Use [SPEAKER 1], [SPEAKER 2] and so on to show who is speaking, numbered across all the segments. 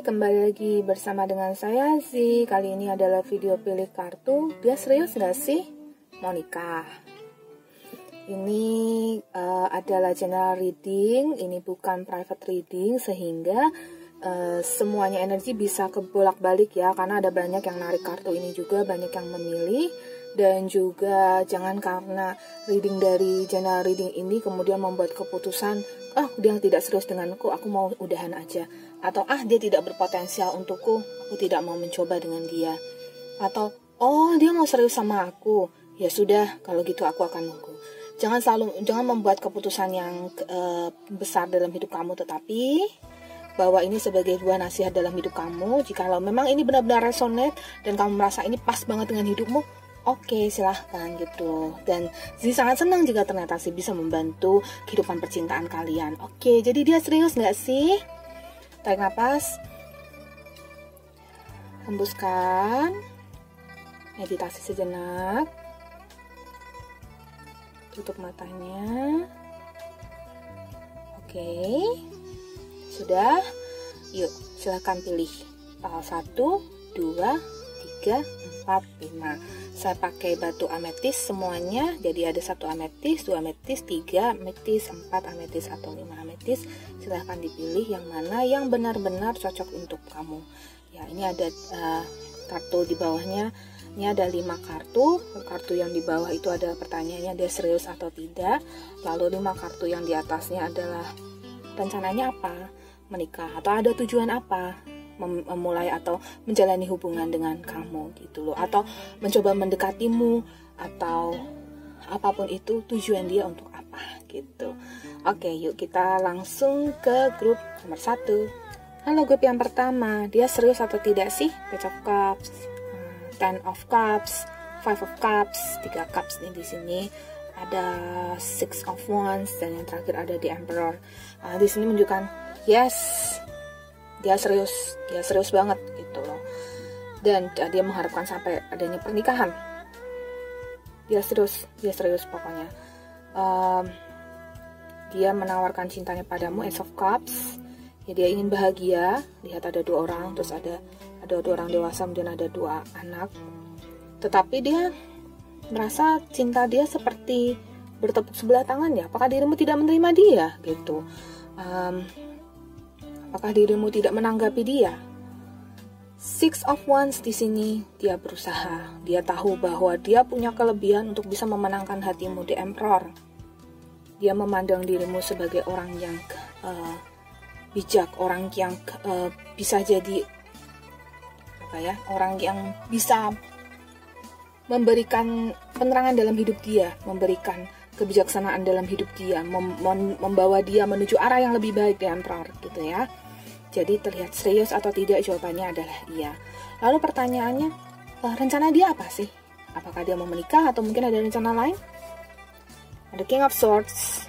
[SPEAKER 1] Kembali lagi bersama dengan saya Zi Kali ini adalah video pilih kartu. Dia serius gak sih? Mau nikah Ini uh, adalah general reading. Ini bukan private reading Sehingga uh, semuanya energi bisa kebolak-balik ya Karena ada banyak yang narik kartu ini juga Banyak yang memilih. Dan juga jangan karena reading dari general reading ini kemudian membuat keputusan oh dia tidak serius denganku aku mau udahan aja atau ah dia tidak berpotensial untukku aku tidak mau mencoba dengan dia atau oh dia mau serius sama aku ya sudah kalau gitu aku akan nunggu jangan selalu jangan membuat keputusan yang uh, besar dalam hidup kamu tetapi bahwa ini sebagai dua nasihat dalam hidup kamu jikalau memang ini benar-benar resonate dan kamu merasa ini pas banget dengan hidupmu Oke, silahkan gitu. Dan Zi sangat senang jika ternyata sih bisa membantu kehidupan percintaan kalian. Oke, jadi dia serius nggak sih? Tarik nafas. Hembuskan. Meditasi sejenak. Tutup matanya. Oke. Sudah. Yuk, silahkan pilih. Tanggal 1, 2, 3, 4, 5 saya pakai batu ametis semuanya. Jadi ada satu ametis dua ametis tiga ametis empat ametis atau lima ametis. Silahkan dipilih yang mana yang benar-benar cocok untuk kamu. Ya ini ada uh, kartu di bawahnya. Ini ada lima kartu. Kartu yang di bawah itu ada pertanyaannya dia serius atau tidak. Lalu lima kartu yang di atasnya adalah rencananya apa? Menikah atau ada tujuan apa memulai atau menjalani hubungan dengan kamu gitu loh. Atau mencoba mendekatimu atau apa pun itu tujuan dia untuk apa gitu. Oke yuk kita langsung ke grup nomor satu. Halo grup yang pertama. Dia serius atau tidak sih? Page of cups ten of cups five of cups tiga cups nih di sini. Ada six of wands dan yang terakhir ada the emperor. Uh, di sini menunjukkan yes dia serius dia serius banget gitu loh. Dan dia mengharapkan sampai adanya pernikahan. Dia serius dia serius pokoknya. Um, dia menawarkan cintanya padamu Ace of Cups. Ya dia ingin bahagia. Lihat ada dua orang terus ada ada dua orang dewasa kemudian ada dua anak. Tetapi dia merasa cinta dia seperti bertepuk sebelah tangan ya. Apakah dirimu tidak menerima dia? Gitu. Um, Apakah dirimu tidak menanggapi dia? Six of Wands di sini dia berusaha. Dia tahu bahwa dia punya kelebihan untuk bisa memenangkan hatimu di Emperor. Dia memandang dirimu sebagai orang yang uh, bijak, orang yang uh, bisa jadi apa ya, orang yang bisa memberikan penerangan dalam hidup dia, memberikan kebijaksanaan dalam hidup dia, mem mem membawa dia menuju arah yang lebih baik di Emperor gitu ya. Jadi terlihat serius atau tidak jawabannya adalah iya. Lalu pertanyaannya, oh, rencana dia apa sih? Apakah dia mau menikah atau mungkin ada rencana lain? Ada King of Swords,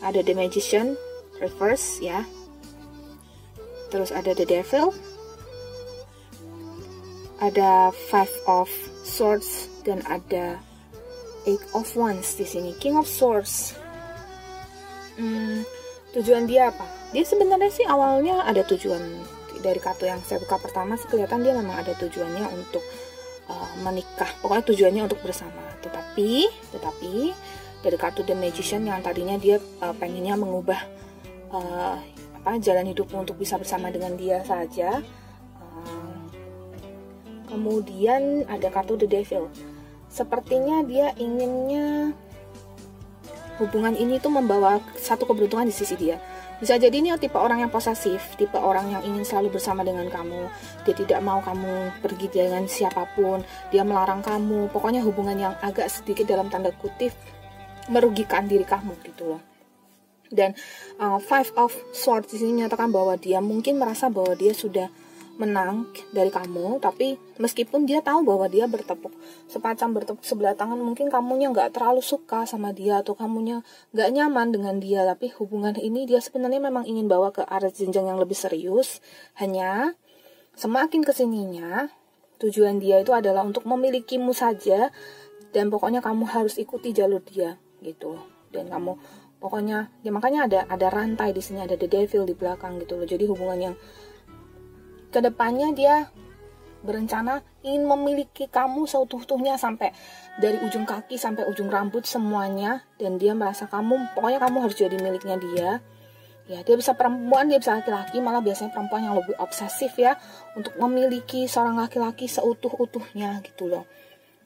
[SPEAKER 1] ada The Magician, reverse ya. Terus ada The Devil, ada Five of Swords dan ada Eight of Wands di sini. King of Swords. Hmm, tujuan dia apa? dia sebenarnya sih awalnya ada tujuan dari kartu yang saya buka pertama sih kelihatan dia memang ada tujuannya untuk uh, menikah pokoknya tujuannya untuk bersama tetapi tetapi dari kartu The Magician yang tadinya dia uh, pengennya mengubah uh, apa jalan hidupmu untuk bisa bersama dengan dia saja kemudian ada kartu The Devil sepertinya dia inginnya hubungan ini tuh membawa satu keberuntungan di sisi dia bisa jadi ini tipe orang yang posesif, tipe orang yang ingin selalu bersama dengan kamu. Dia tidak mau kamu pergi dengan siapa pun, dia melarang kamu. Pokoknya hubungan yang agak sedikit dalam tanda kutip merugikan diri kamu gitu loh. Dan uh, Five of Swords di sini menyatakan bahwa dia mungkin merasa bahwa dia sudah menang dari kamu tapi meskipun dia tahu bahwa dia bertepuk sepacam bertepuk sebelah tangan mungkin kamunya nggak terlalu suka sama dia atau kamunya nggak nyaman dengan dia. Tapi hubungan ini dia sebenarnya memang ingin bawa ke arah jenjang yang lebih serius. Hanya semakin ke sininya tujuan dia itu adalah untuk memilikimu saja dan pokoknya kamu harus ikuti jalur dia gitu. Dan kamu pokoknya ya makanya ada ada rantai di sini ada the devil di belakang gitu loh. Jadi hubungan yang ke depannya dia berencana ingin memiliki kamu seutuh-utuhnya sampai dari ujung kaki sampai ujung rambut semuanya. Dan dia merasa kamu pokoknya kamu harus jadi miliknya dia. Ya dia bisa perempuan dia bisa laki-laki. Malah biasanya perempuan yang lebih obsesif ya untuk memiliki seorang laki-laki seutuh-utuhnya gitu loh.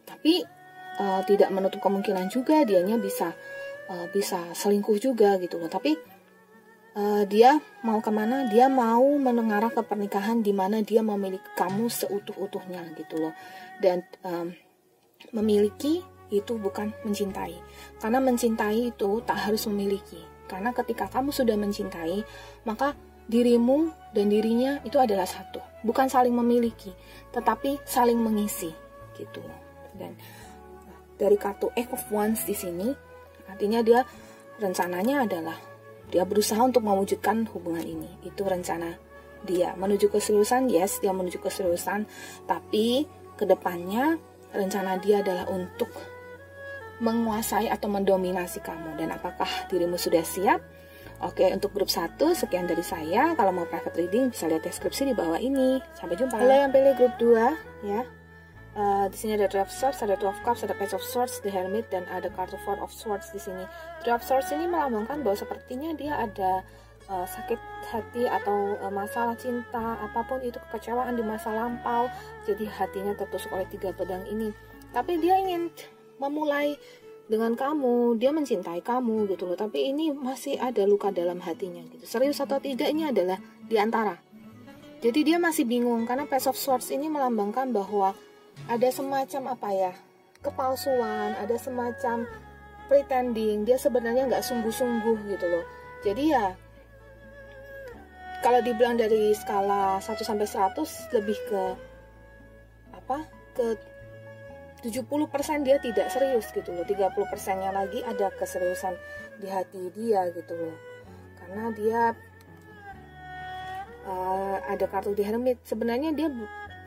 [SPEAKER 1] Tapi uh, tidak menutup kemungkinan juga dianya bisa uh, bisa selingkuh juga gitu loh. Tapi uh, dia mau ke mana? Dia mau menengarah ke pernikahan di mana dia memiliki kamu seutuh-utuhnya gitu loh. Dan um, memiliki itu bukan mencintai. Karena mencintai itu tak harus memiliki. Karena ketika kamu sudah mencintai maka dirimu dan dirinya itu adalah satu. Bukan saling memiliki tetapi saling mengisi gitu loh. Dan dari kartu Eight of Wands di sini artinya dia rencananya adalah dia berusaha untuk mewujudkan hubungan ini. Itu rencana dia. Menuju keseriusan, yes, dia menuju keseriusan. Tapi ke depannya rencana dia adalah untuk menguasai atau mendominasi kamu. Dan apakah dirimu sudah siap? Oke, untuk grup 1 sekian dari saya. Kalau mau private reading bisa lihat deskripsi di bawah ini. Sampai jumpa. Halo yang pilih grup 2 ya. Uh, di sini ada Three of Swords, ada Two of Cups, ada Page of Swords, The Hermit, dan ada kartu Four of Swords di sini. Three of Swords ini melambangkan bahwa sepertinya dia ada uh, sakit hati atau uh, masalah cinta, apa pun itu kekecewaan di masa lampau, jadi hatinya tertusuk oleh tiga pedang ini. Tapi dia ingin memulai dengan kamu, dia mencintai kamu gitu loh. Tapi ini masih ada luka dalam hatinya gitu. Serius atau tidak ini adalah di antara. Jadi dia masih bingung karena Page of Swords ini melambangkan bahwa ada semacam apa ya? Kepalsuan ada semacam pretending. Dia sebenarnya nggak sungguh-sungguh gitu loh. Jadi ya kalau dibilang dari skala 1 sampai 100 lebih ke apa? Ke 70% dia tidak serius gitu loh. 30% nya lagi ada keseriusan di hati dia gitu loh. Karena dia uh, ada kartu di hermit sebenarnya dia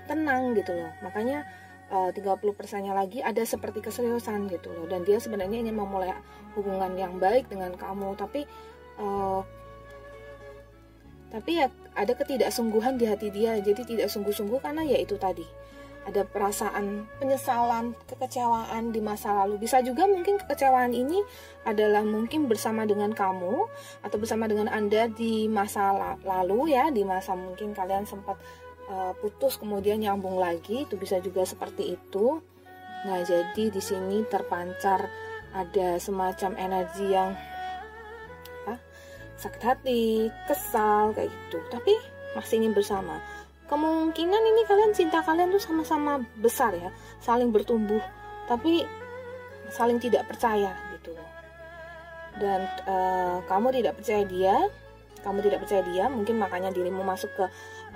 [SPEAKER 1] tenang gitu loh. Makanya uh, 30 persennya lagi ada seperti keseriusan gitu loh. Dan dia sebenarnya ingin memulai hubungan yang baik dengan kamu. Tapi uh, tapi ya ada ketidaksungguhan di hati dia. Jadi tidak sungguh-sungguh karena ya itu tadi. Ada perasaan penyesalan, kekecewaan di masa lalu. Bisa juga mungkin kekecewaan ini adalah mungkin bersama dengan kamu atau bersama dengan Anda di masa lalu ya, di masa mungkin kalian sempat uh, putus kemudian nyambung lagi itu bisa juga seperti itu. Nah jadi di sini terpancar ada semacam energi yang apa, sakit hati kesal kayak gitu. Tapi masih ingin bersama. Kemungkinan ini kalian cinta kalian tuh sama-sama besar ya saling bertumbuh tapi saling tidak percaya gitu. Dan uh, kamu tidak percaya dia kamu tidak percaya dia mungkin makanya dirimu masuk ke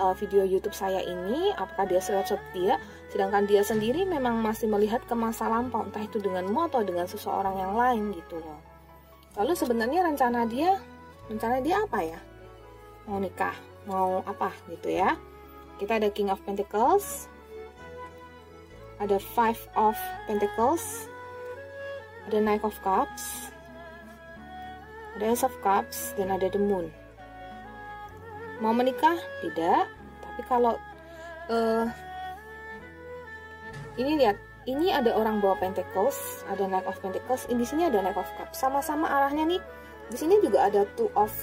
[SPEAKER 1] uh, video YouTube saya ini apakah dia serius setia? Sedangkan dia sendiri memang masih melihat ke masa lampau entah itu denganmu atau dengan seseorang yang lain gitu loh. Lalu sebenarnya rencana dia rencana dia apa ya? Mau nikah mau apa gitu ya? Kita ada King of Pentacles. Ada Five of Pentacles. Ada Knight of Cups. Ada Ace of Cups dan ada The Moon mau menikah? Tidak. Tapi kalau uh, ini lihat ini ada orang bawa pentacles ada knight of pentacles di sini ada knight of cups. Sama-sama arahnya nih. Di sini juga ada two of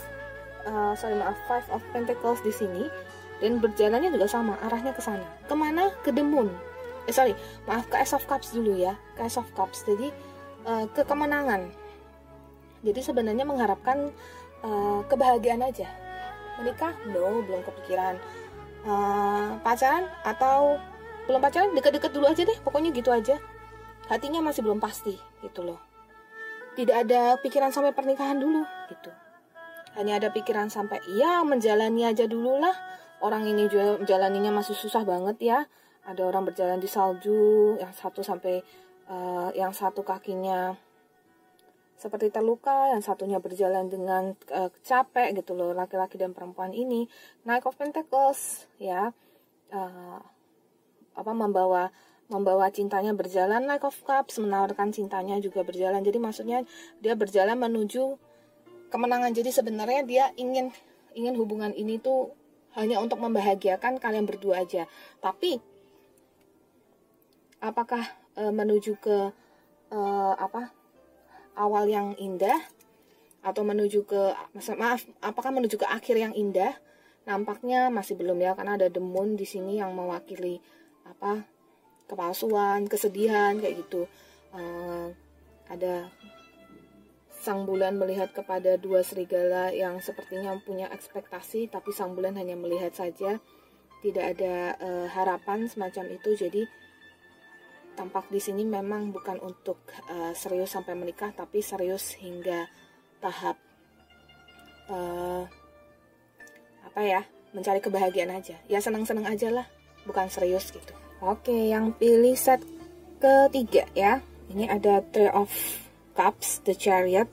[SPEAKER 1] uh, sorry maaf five of pentacles di sini. Dan berjalannya juga sama arahnya ke sana. Ke mana? Ke the moon. Eh sorry maaf ke ace of cups dulu ya. Ke ace of cups. Jadi uh, ke kemenangan. Jadi sebenarnya mengharapkan uh, kebahagiaan aja menikah? No belum kepikiran. Uh, pacaran atau belum pacaran deket-deket dulu aja deh pokoknya gitu aja. Hatinya masih belum pasti gitu loh. Tidak ada pikiran sampai pernikahan dulu gitu. Hanya ada pikiran sampai iya menjalani aja dulu lah. Orang ini juga menjalaninya masih susah banget ya. Ada orang berjalan di salju yang satu sampai uh, yang satu kakinya seperti terluka, yang satunya berjalan dengan uh, capek gitu loh, laki-laki dan perempuan ini. Knight of Pentacles ya, uh, apa membawa membawa cintanya berjalan, Knight of Cups menawarkan cintanya juga berjalan. Jadi maksudnya dia berjalan menuju kemenangan. Jadi sebenarnya dia ingin ingin hubungan ini tuh hanya untuk membahagiakan kalian berdua aja tapi apakah e, menuju ke e, apa awal yang indah atau menuju ke maaf apakah menuju ke akhir yang indah? Nampaknya masih belum ya karena ada demun di sini yang mewakili apa kepalsuan kesedihan kayak gitu. Uh, ada sang bulan melihat kepada dua serigala yang sepertinya punya ekspektasi tapi sang bulan hanya melihat saja. Tidak ada uh, harapan semacam itu jadi tampak di sini memang bukan untuk uh, serius sampai menikah tapi serius hingga tahap uh, apa ya mencari kebahagiaan aja. Ya senang-senang aja lah bukan serius gitu. Oke yang pilih set ketiga ya. Ini ada three of cups the chariot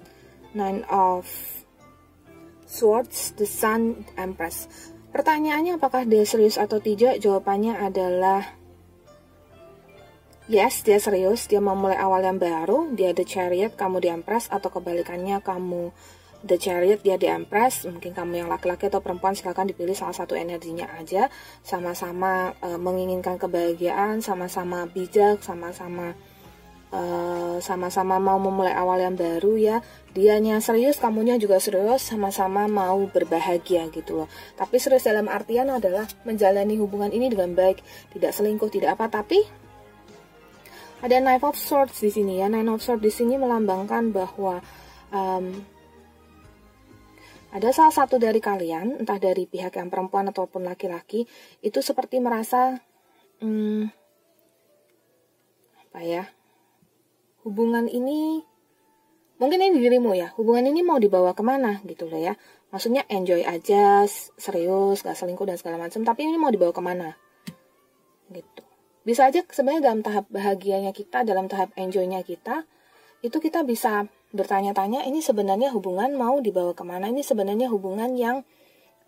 [SPEAKER 1] nine of swords the sun empress. Pertanyaannya apakah dia serius atau tidak? Jawabannya adalah Yes, dia serius, dia mau mulai awal yang baru, dia the chariot, kamu di empress, atau kebalikannya kamu The Chariot dia di Empress mungkin kamu yang laki-laki atau perempuan silahkan dipilih salah satu energinya aja. Sama-sama e, menginginkan kebahagiaan sama-sama bijak sama-sama sama sama-sama mau memulai awal yang baru ya. Dianya serius kamunya juga serius sama-sama mau berbahagia gitu loh. Tapi serius dalam artian adalah menjalani hubungan ini dengan baik. Tidak selingkuh tidak apa tapi ada Knife of Swords di sini ya Nine of Swords di sini melambangkan bahwa um, ada salah satu dari kalian, entah dari pihak yang perempuan ataupun laki-laki, itu seperti merasa, hmm, apa ya, hubungan ini, mungkin ini dirimu ya, hubungan ini mau dibawa ke mana gitu loh ya. Maksudnya enjoy aja, serius, gak selingkuh dan segala macam, tapi ini mau dibawa ke mana? Bisa aja sebenarnya dalam tahap bahagianya kita, dalam tahap enjoynya kita, itu kita bisa bertanya-tanya ini sebenarnya hubungan mau dibawa ke mana? Ini sebenarnya hubungan yang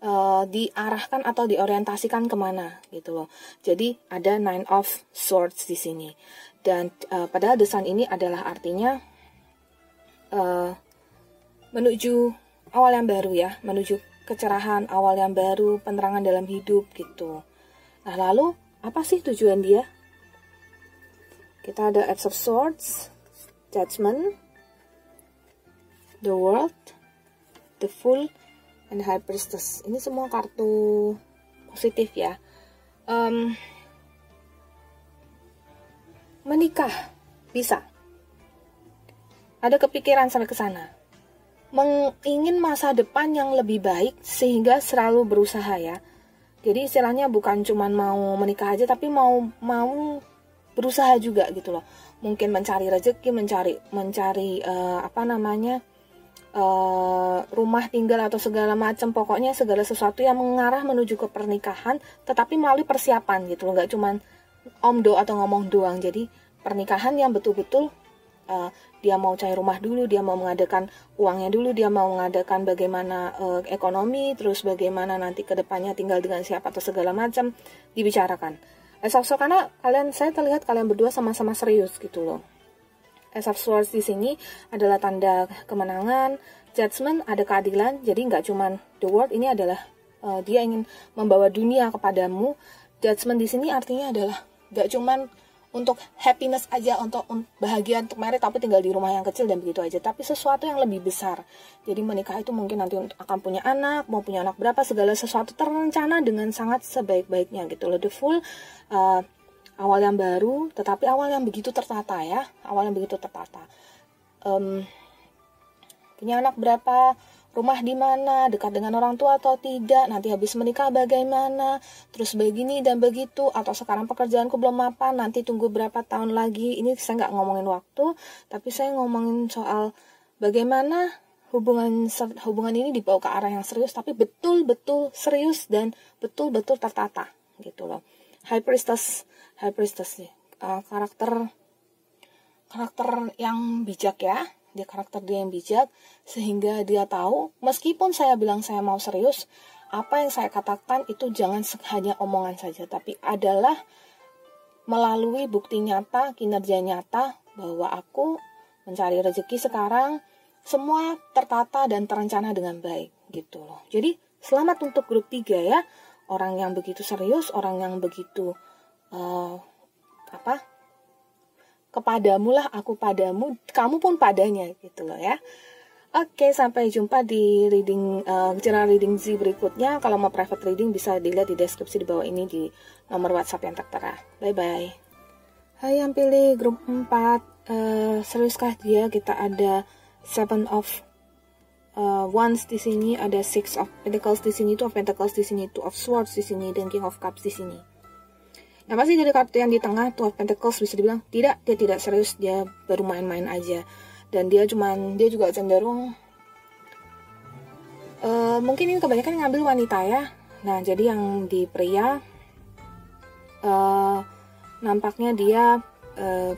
[SPEAKER 1] uh, diarahkan atau diorientasikan ke mana? Gitu loh. Jadi ada nine of swords di sini. Dan uh, padahal desain ini adalah artinya uh, menuju awal yang baru ya. Menuju kecerahan awal yang baru penerangan dalam hidup gitu. Nah lalu apa sih tujuan dia kita ada Ace of Swords Judgment The World, The Fool, and High Priestess. Ini semua kartu positif ya. Um, menikah bisa. Ada kepikiran sampai ke sana. Mengingin masa depan yang lebih baik sehingga selalu berusaha ya. Jadi istilahnya bukan cuma mau menikah aja tapi mau mau berusaha juga gitu loh. Mungkin mencari rezeki, mencari mencari uh, apa namanya? uh, rumah tinggal atau segala macam pokoknya segala sesuatu yang mengarah menuju ke pernikahan tetapi melalui persiapan gitu loh nggak cuman omdo atau ngomong doang jadi pernikahan yang betul-betul uh, dia mau cari rumah dulu dia mau mengadakan uangnya dulu dia mau mengadakan bagaimana uh, ekonomi terus bagaimana nanti ke depannya tinggal dengan siapa atau segala macam dibicarakan. Eh, karena kalian saya terlihat kalian berdua sama-sama serius gitu loh. Of Swords di sini adalah tanda kemenangan, judgment ada keadilan, jadi nggak cuman the world ini adalah uh, dia ingin membawa dunia kepadamu. Judgment di sini artinya adalah nggak cuman untuk happiness aja untuk bahagia untuk merit tapi tinggal di rumah yang kecil dan begitu aja. Tapi sesuatu yang lebih besar. Jadi menikah itu mungkin nanti akan punya anak mau punya anak berapa segala sesuatu terencana dengan sangat sebaik-baiknya gitu loh. The full uh, awal yang baru tetapi awal yang begitu tertata ya. Awal yang begitu tertata. Um, punya anak berapa rumah di mana? Dekat dengan orang tua atau tidak? Nanti habis menikah bagaimana? Terus begini dan begitu? Atau sekarang pekerjaanku belum apa? Nanti tunggu berapa tahun lagi? Ini saya nggak ngomongin waktu tapi saya ngomongin soal bagaimana hubungan hubungan ini dibawa ke arah yang serius tapi betul-betul serius dan betul-betul tertata gitu loh. High priestess high priestess uh, karakter karakter yang bijak ya dia karakter dia yang bijak sehingga dia tahu meskipun saya bilang saya mau serius apa yang saya katakan itu jangan hanya omongan saja tapi adalah melalui bukti nyata kinerja nyata bahwa aku mencari rezeki sekarang semua tertata dan terencana dengan baik gitu loh. Jadi selamat untuk grup 3 ya. Orang yang begitu serius orang yang begitu uh, apa kepadamu lah aku padamu kamu pun padanya gitu loh ya Oke, sampai jumpa di reading uh, journal reading Z berikutnya. Kalau mau private reading bisa dilihat di deskripsi di bawah ini di nomor WhatsApp yang tertera. Bye bye. Hai yang pilih grup 4 uh, seriuskah dia? Kita ada Seven of uh, Wands di sini, ada Six of Pentacles di sini, Two of Pentacles di sini, Two of Swords di sini, dan King of Cups di sini. Yang pasti dari kartu yang di tengah, of Pentacles bisa dibilang. Tidak, dia tidak serius, dia baru main-main aja. Dan dia cuman dia juga cenderung uh, mungkin ini kebanyakan ngambil wanita ya. Nah jadi yang di pria uh, nampaknya dia uh,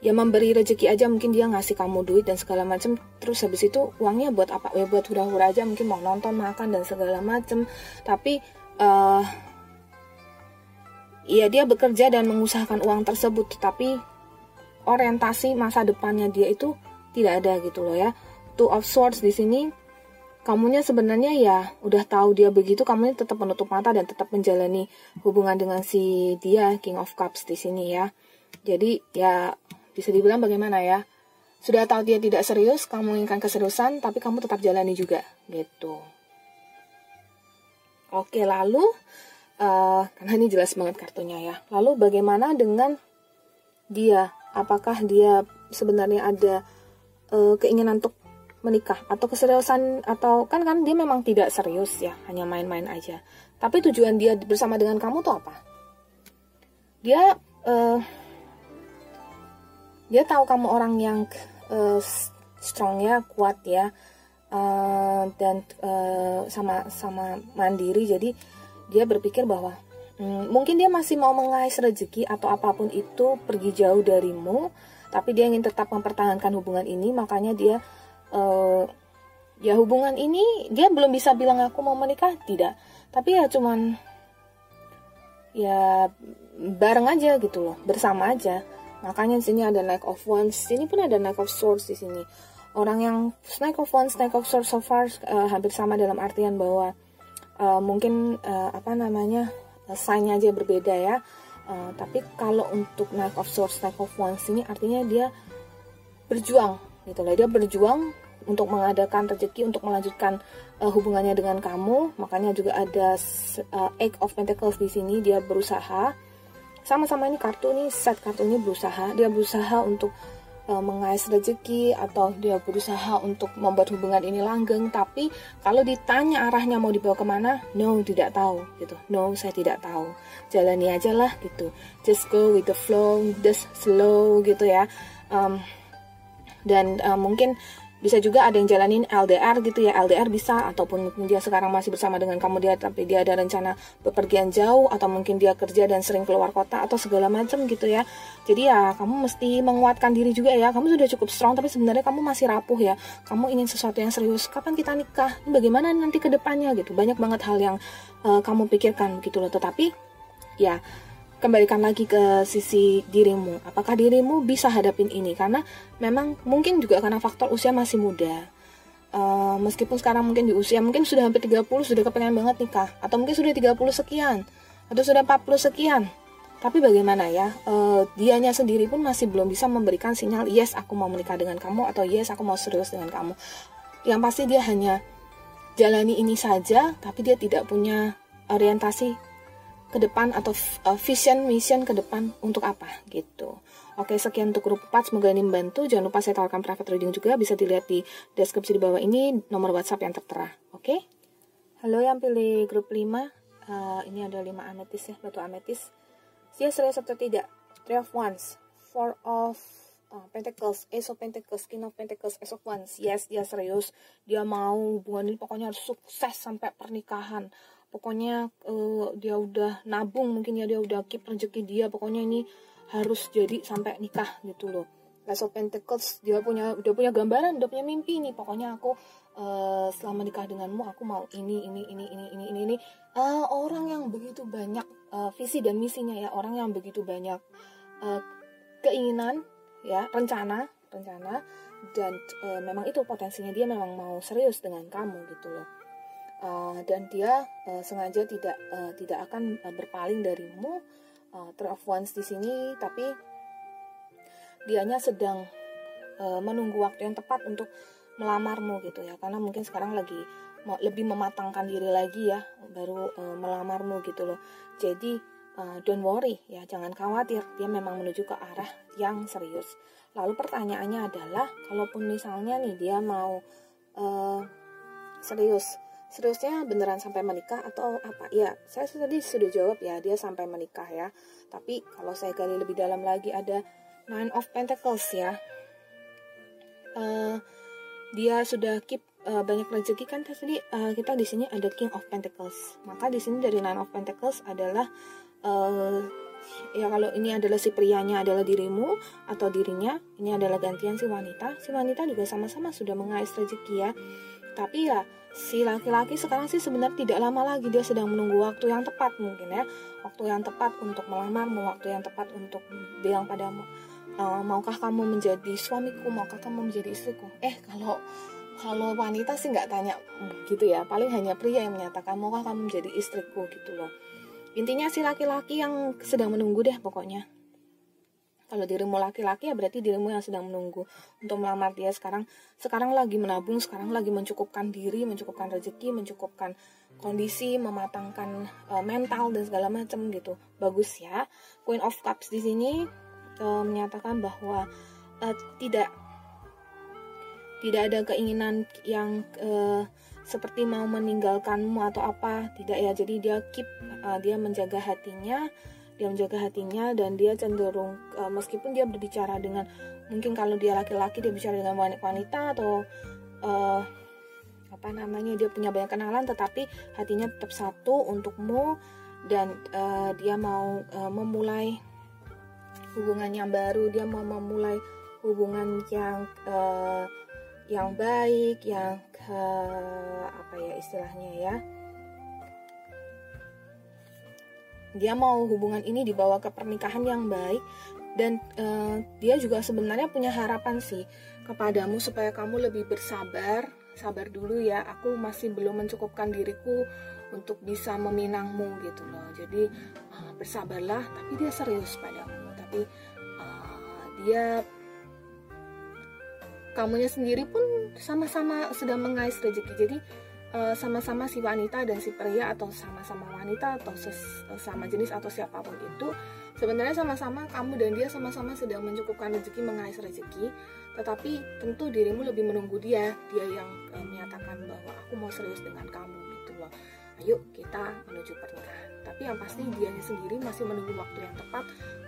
[SPEAKER 1] ya memberi rezeki aja. Mungkin dia ngasih kamu duit dan segala macam terus habis itu uangnya buat apa? Ya buat hura-hura aja. Mungkin mau nonton makan dan segala macam tapi uh, ya dia bekerja dan mengusahakan uang tersebut tapi orientasi masa depannya dia itu tidak ada gitu loh ya. Two of Swords di sini kamunya sebenarnya ya udah tahu dia begitu kamunya tetap menutup mata dan tetap menjalani hubungan dengan si dia King of Cups di sini ya. Jadi ya bisa dibilang bagaimana ya? Sudah tahu dia tidak serius, kamu inginkan keseriusan, tapi kamu tetap jalani juga gitu. Oke, lalu uh, karena ini jelas banget kartunya ya. Lalu bagaimana dengan dia? apakah dia sebenarnya ada uh, keinginan untuk menikah atau keseriusan atau kan kan dia memang tidak serius ya hanya main-main aja tapi tujuan dia bersama dengan kamu tuh apa dia uh, dia tahu kamu orang yang uh, strong ya kuat ya uh, dan uh, sama sama mandiri jadi dia berpikir bahwa Hmm, mungkin dia masih mau mengais rezeki atau apa pun itu pergi jauh darimu, tapi dia ingin tetap mempertahankan hubungan ini, makanya dia uh, ya hubungan ini dia belum bisa bilang aku mau menikah, tidak. Tapi ya cuman ya bareng aja gitu loh, bersama aja. Makanya di sini ada Knight of Wands, sini pun ada Knight of Swords di sini. Orang yang Knight of Wands, Knight of Swords so far uh, hampir sama dalam artian bahwa uh, mungkin uh, apa namanya sign aja berbeda ya. Uh, tapi kalau untuk Knight of Swords, Knight of Wands ini artinya dia berjuang gitu lah dia berjuang untuk mengadakan rezeki untuk melanjutkan uh, hubungannya dengan kamu. Makanya juga ada uh, Eight of Pentacles di sini. Dia berusaha. Sama-sama ini kartu ini set kartu ini berusaha. Dia berusaha untuk mengais rezeki atau dia berusaha untuk membuat hubungan ini langgeng tapi kalau ditanya arahnya mau dibawa ke mana no tidak tahu gitu. No saya tidak tahu. Jalani aja lah gitu. Just go with the flow just slow gitu ya. Um, dan uh, mungkin bisa juga ada yang jalanin LDR gitu ya LDR bisa ataupun dia sekarang masih bersama dengan kamu dia tapi dia ada rencana bepergian jauh atau mungkin dia kerja dan sering keluar kota atau segala macam gitu ya. Jadi ya kamu mesti menguatkan diri juga ya. Kamu sudah cukup strong tapi sebenarnya kamu masih rapuh ya. Kamu ingin sesuatu yang serius kapan kita nikah? Bagaimana nanti ke depannya gitu. Banyak banget hal yang uh, kamu pikirkan gitu loh. Tetapi ya kembalikan lagi ke sisi dirimu. Apakah dirimu bisa hadapin ini? Karena memang mungkin juga karena faktor usia masih muda. Uh, meskipun sekarang mungkin di usia mungkin sudah hampir 30 sudah kepengen banget nikah atau mungkin sudah 30 sekian atau sudah 40 sekian tapi bagaimana ya uh, dianya sendiri pun masih belum bisa memberikan sinyal yes aku mau menikah dengan kamu atau yes aku mau serius dengan kamu yang pasti dia hanya jalani ini saja tapi dia tidak punya orientasi ke depan atau uh, vision mission ke depan untuk apa gitu. Oke, sekian untuk grup 4. Semoga ini membantu. Jangan lupa saya tawarkan private reading juga. Bisa dilihat di deskripsi di bawah ini nomor WhatsApp yang tertera. Oke? Halo yang pilih grup 5. Uh, ini ada 5 ametis ya, batu ametis. Dia serius atau tidak? Three of Wands, Four of uh, Pentacles, Ace of Pentacles, King of Pentacles, Ace of Wands. Yes, dia serius. Dia mau hubungan ini pokoknya harus sukses sampai pernikahan pokoknya uh, dia udah nabung mungkin ya dia udah keep rezeki dia pokoknya ini harus jadi sampai nikah gitu loh. Last of Pentacles dia punya udah punya gambaran udah punya mimpi nih. Pokoknya aku uh, selama nikah denganmu aku mau ini ini ini ini ini ini ini. Uh, orang yang begitu banyak uh, visi dan misinya ya orang yang begitu banyak uh, keinginan ya rencana rencana dan uh, memang itu potensinya dia memang mau serius dengan kamu gitu loh uh, dan dia uh, sengaja tidak uh, tidak akan uh, berpaling darimu uh, wands di sini tapi dianya sedang uh, menunggu waktu yang tepat untuk melamarmu gitu ya. Karena mungkin sekarang lagi lebih mematangkan diri lagi ya baru uh, melamarmu gitu loh. Jadi uh, don't worry ya jangan khawatir. Dia memang menuju ke arah yang serius. Lalu pertanyaannya adalah kalaupun misalnya nih dia mau uh, serius seriusnya beneran sampai menikah atau apa? Ya saya tadi sudah jawab ya dia sampai menikah ya. Tapi kalau saya gali lebih dalam lagi ada nine of pentacles ya. Uh, dia sudah keep uh, banyak rezeki kan tadi uh, kita di sini ada king of pentacles. Maka di sini dari nine of pentacles adalah uh, ya kalau ini adalah si prianya adalah dirimu atau dirinya ini adalah gantian si wanita. Si wanita juga sama-sama sudah mengais rezeki ya. Tapi ya si laki-laki sekarang sih sebenarnya tidak lama lagi dia sedang menunggu waktu yang tepat mungkin ya. Waktu yang tepat untuk melamarmu waktu yang tepat untuk bilang padamu e, maukah kamu menjadi suamiku? Maukah kamu menjadi istriku? Eh kalau kalau wanita sih nggak tanya hmm, gitu ya. Paling hanya pria yang menyatakan maukah kamu menjadi istriku? gitu loh. Intinya si laki-laki yang sedang menunggu deh pokoknya kalau dirimu laki-laki ya berarti dirimu yang sedang menunggu untuk melamar dia sekarang. Sekarang lagi menabung sekarang lagi mencukupkan diri mencukupkan rezeki mencukupkan kondisi mematangkan uh, mental dan segala macam gitu. Bagus ya. Queen of Cups di sini uh, menyatakan bahwa uh, tidak tidak ada keinginan yang uh, seperti mau meninggalkanmu atau apa. Tidak ya jadi dia keep uh, dia menjaga hatinya dia menjaga hatinya dan dia cenderung uh, meskipun dia berbicara dengan mungkin kalau dia laki-laki dia bicara dengan wanita atau uh, apa namanya dia punya banyak kenalan tetapi hatinya tetap satu untukmu dan uh, dia mau uh, memulai hubungan yang baru dia mau memulai hubungan yang uh, yang baik yang uh, apa ya istilahnya ya dia mau hubungan ini dibawa ke pernikahan yang baik dan uh, dia juga sebenarnya punya harapan sih kepadamu supaya kamu lebih bersabar sabar dulu ya. Aku masih belum mencukupkan diriku untuk bisa meminangmu gitu loh. Jadi uh, bersabarlah tapi dia serius padamu. Tapi uh, dia kamunya sendiri pun sama-sama sedang mengais rezeki. Jadi sama-sama uh, si wanita dan si pria atau sama-sama wanita atau sama jenis atau siapa pun itu sebenarnya sama-sama kamu dan dia sama-sama sedang mencukupkan rezeki mengais rezeki. Tetapi tentu dirimu lebih menunggu dia dia yang uh, menyatakan bahwa aku mau serius dengan kamu gitu loh. Ayo kita menuju pernikahan. Tapi yang pasti dia sendiri masih menunggu waktu yang tepat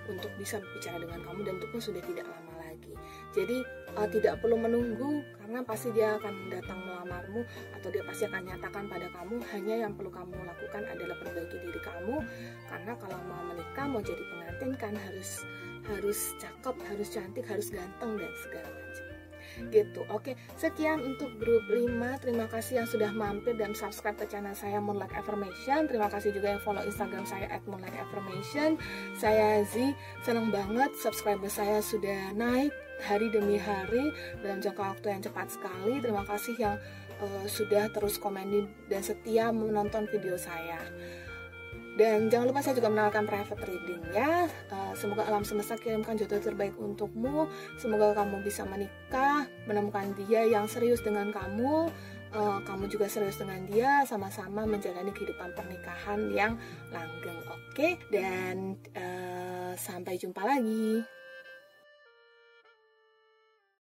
[SPEAKER 1] untuk bisa berbicara dengan kamu dan itu pun sudah tidak lama lagi. Jadi uh, tidak perlu menunggu karena pasti dia akan datang melamarmu atau dia pasti akan nyatakan pada kamu. Hanya yang perlu kamu lakukan adalah perbaiki diri kamu karena kalau mau menikah mau jadi pengantin kan harus harus cakep harus cantik harus ganteng dan segala gitu oke sekian untuk grup 5 terima kasih yang sudah mampir dan subscribe ke channel saya Moonlight Affirmation terima kasih juga yang follow instagram saya at Moonlight Affirmation saya Z senang banget subscriber saya sudah naik hari demi hari dalam jangka waktu yang cepat sekali. Terima kasih yang uh, sudah terus komen dan setia menonton video saya. Dan jangan lupa saya juga menawarkan private reading ya. Uh, semoga alam semesta kirimkan jodoh terbaik untukmu. Semoga kamu bisa menikah, menemukan dia yang serius dengan kamu. Uh, kamu juga serius dengan dia, sama-sama menjalani kehidupan pernikahan yang langgeng. Oke, dan uh, sampai jumpa lagi.